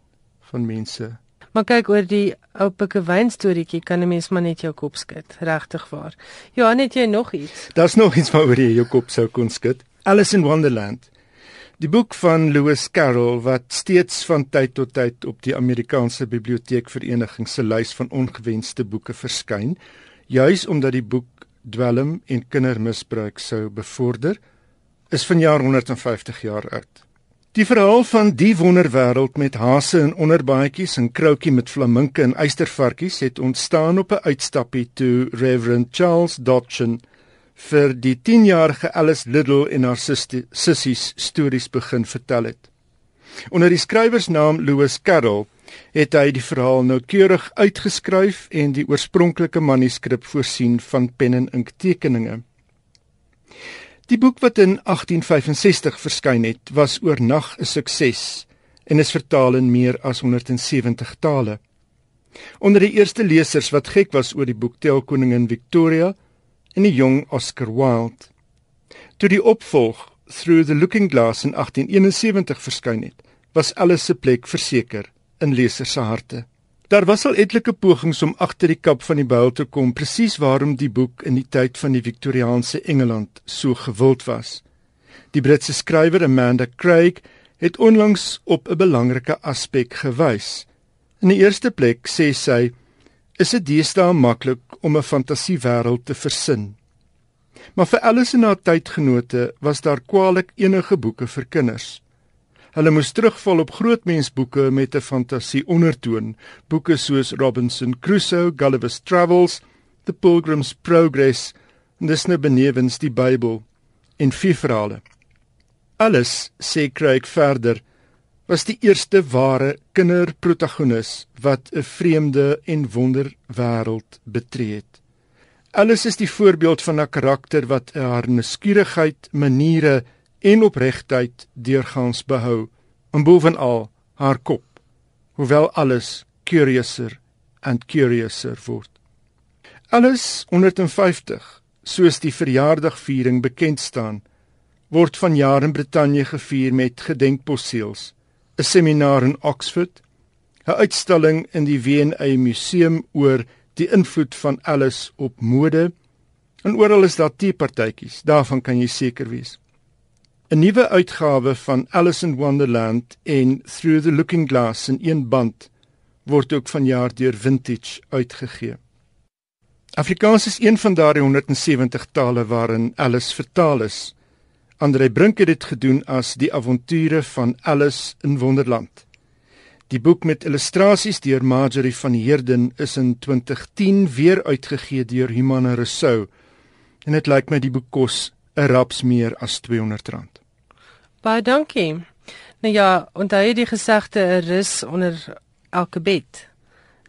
D: van mense.
A: Maar kyk oor die ou pikkewyn storieetjie kan 'n mens maar net jou kop skud, regtig waar. Ja, net jy nog iets.
D: Daar's nog iets waaroor jy jou kop sou kon skud. Alice in Wonderland. Die boek van Lewis Carroll wat steeds van tyd tot tyd op die Amerikaanse Biblioteekvereniging se lys van ongewenste boeke verskyn, juis omdat die boek dwelm en kindermisbruik sou bevorder, is vanjaar 150 jaar oud. Die verhaal van die wonderwêreld met hase en onderbaadjies en kroutjie met flaminke en eystervarkies het ontstaan op 'n uitstappie toe Reverend Charles Dodson vir die 10-jarige Alice Little en haar sissies stories begin vertel het. Onder die skrywersnaam Lewis Carroll het hy die verhaal noukeurig uitgeskryf en die oorspronklike manuskrip voorsien van pen en ink tekeninge. Die boek wat in 1865 verskyn het, was oornag 'n sukses en is vertaal in meer as 170 tale. Onder die eerste lesers wat gek was oor die boek tel koningin Victoria en die jong Oscar Wilde. Toe die opvolg Through the Looking Glass in 1871 verskyn het, was alles se plek verseker in lesers se harte. Daar was al etlike pogings om agter die kap van die buil te kom presies waarom die boek in die tyd van die Victoriaanse Engeland so gewild was. Die Britse skrywer Amanda Craig het onlangs op 'n belangrike aspek gewys. In die eerste plek sê sy is dit deesdae maklik om 'n fantasiewêreld te versin. Maar vir Alice en haar tydgenote was daar kwaliek enige boeke vir kinders. Hulle moes terugval op grootmensboeke met 'n fantasie ondertoon, boeke soos Robinson Crusoe, Gulliver's Travels, The Pilgrim's Progress, en dis nou benewens die Bybel en vier verhale. Alles, sê Craig verder, was die eerste ware kinderprotagonis wat 'n vreemde en wonderwêreld betree het. Alles is die voorbeeld van 'n karakter wat haar nuuskierigheid, maniere en opregtheid deurgangs behou, en bovenal haar kop, hoewel alles curiouser and curiouser word. Alles 150, soos die verjaardagviering bekend staan, word vanjaar in Brittanje gevier met gedenkposseels, 'n seminar in Oxford, 'n uitstalling in die V&A museum oor die invloed van alles op mode. En oral is daar teepartytjies, daarvan kan jy seker wees. 'n Nuwe uitgawe van Alice in Wonderland en Through the Looking Glass in een band word ook vanjaar deur Vintage uitgegee. Afrikaans is een van daardie 170 tale waarin Alice vertaal is. Andrei Brink het dit gedoen as Die avonture van Alice in Wonderland. Die boek met illustrasies deur Marjorie van Heerden is in 2010 weer uitgegee deur Humana Rousseau en dit lyk my die boek kos 'n raps meer as R200.
A: Baie dankie. Nou ja, onthou jy die gesegde 'n rus onder elke bed?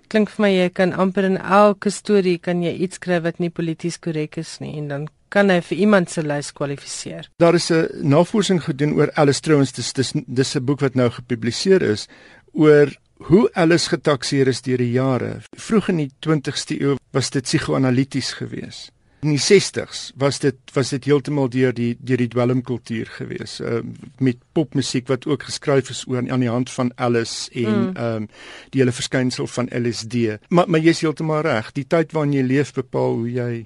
A: Klink vir my jy kan amper in elke storie kan jy iets skryf wat nie polities korrek is nie en dan kan hy vir iemand se lys kwalifiseer.
D: Daar is 'n navorsing gedoen oor Alice Trouens, dis dis dis 'n boek wat nou gepubliseer is oor hoe Alice getakseer is deur die jare. Vroeg in die 20ste eeu was dit psigoanalities geweest. In die 60s was dit was dit heeltemal deur die deur die dwelmkultuur geweest uh, met popmusiek wat ook geskryf is oor aan die hand van Alice en ehm mm. um, die hele verskynsel van LSD. Maar maar jy's heeltemal reg, die tyd waarin jy leef bepaal hoe jy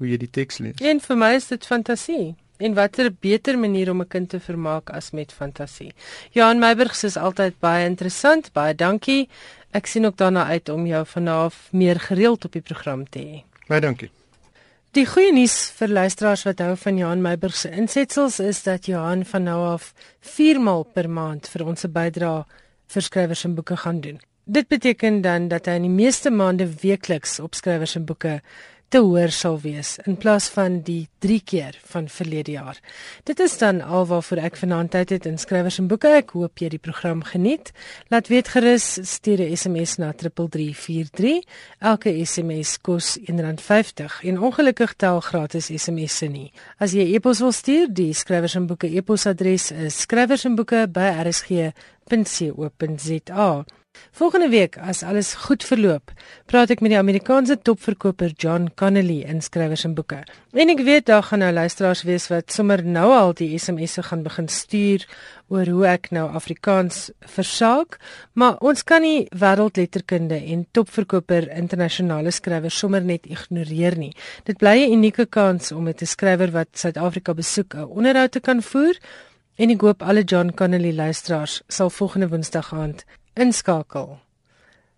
D: hoe jy die teks lees.
A: En vir my is dit fantasie. En watter beter manier om 'n kind te vermaak as met fantasie. Johan Meiburg is altyd baie interessant. Baie dankie. Ek sien ook daarna uit om jou vanaand meer gereeld op die program te hê.
D: Baie dankie.
A: Die goeie nuus vir luisteraars wat hou van Johan Meiburg se insetsels is dat Johan van nou af 4 maal per maand vir ons 'n bydrae vir skrywers en boeke gaan doen. Dit beteken dan dat hy in die meeste maande weekliks op skrywers en boeke te hoor sal wees in plaas van die 3 keer van verlede jaar. Dit is dan alwaarvoor ek vanaand tyd het in skrywers en boeke. Ek hoop jy die program geniet. Laat weet gerus stuur 'n SMS na 3343. Elke SMS kos R1.50 en ongelukkig tel gratis SMS'e nie. As jy e-pos wil stuur, die skrywers en boeke e-posadres is skrywersenboeke@rsg.co.za. Volgende week, as alles goed verloop, praat ek met die Amerikaanse topverkoper John Connelly in skrywers en boeke. En ek weet daar gaan nou luisteraars wees wat sommer nou al die SMS'e gaan begin stuur oor hoe ek nou Afrikaans versaak, maar ons kan nie wêreldletterkunde en topverkoper internasionale skrywers sommer net ignoreer nie. Dit bly 'n unieke kans om met 'n skrywer wat Suid-Afrika besoek 'n onderhoud te kan voer. En ek hoop alle John Connelly luisteraars sal volgende Woensdag aand inskakel.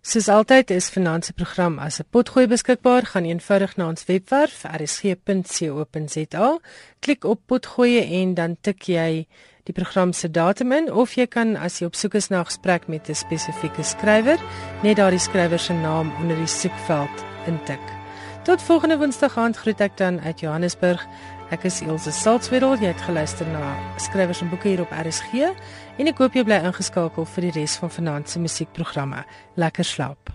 A: Soos altyd is finansie program as 'n potgooi beskikbaar, gaan eenvoudig na ons webwerf rsg.co.za, klik op potgooi en dan tik jy die program se datum in of jy kan as jy op soek is na 'n gesprek met 'n spesifieke skrywer, net daardie skrywer se naam onder die soekveld intik. Tot volgende Woensdag aand groet ek dan uit Johannesburg. Ek is Elsje Salzwetel. Jy het geluister na skrywers en boeke hier op RSG en ek hoop jy bly ingeskakel vir die res van vanaand se musiekprogramme. Lekker slaap.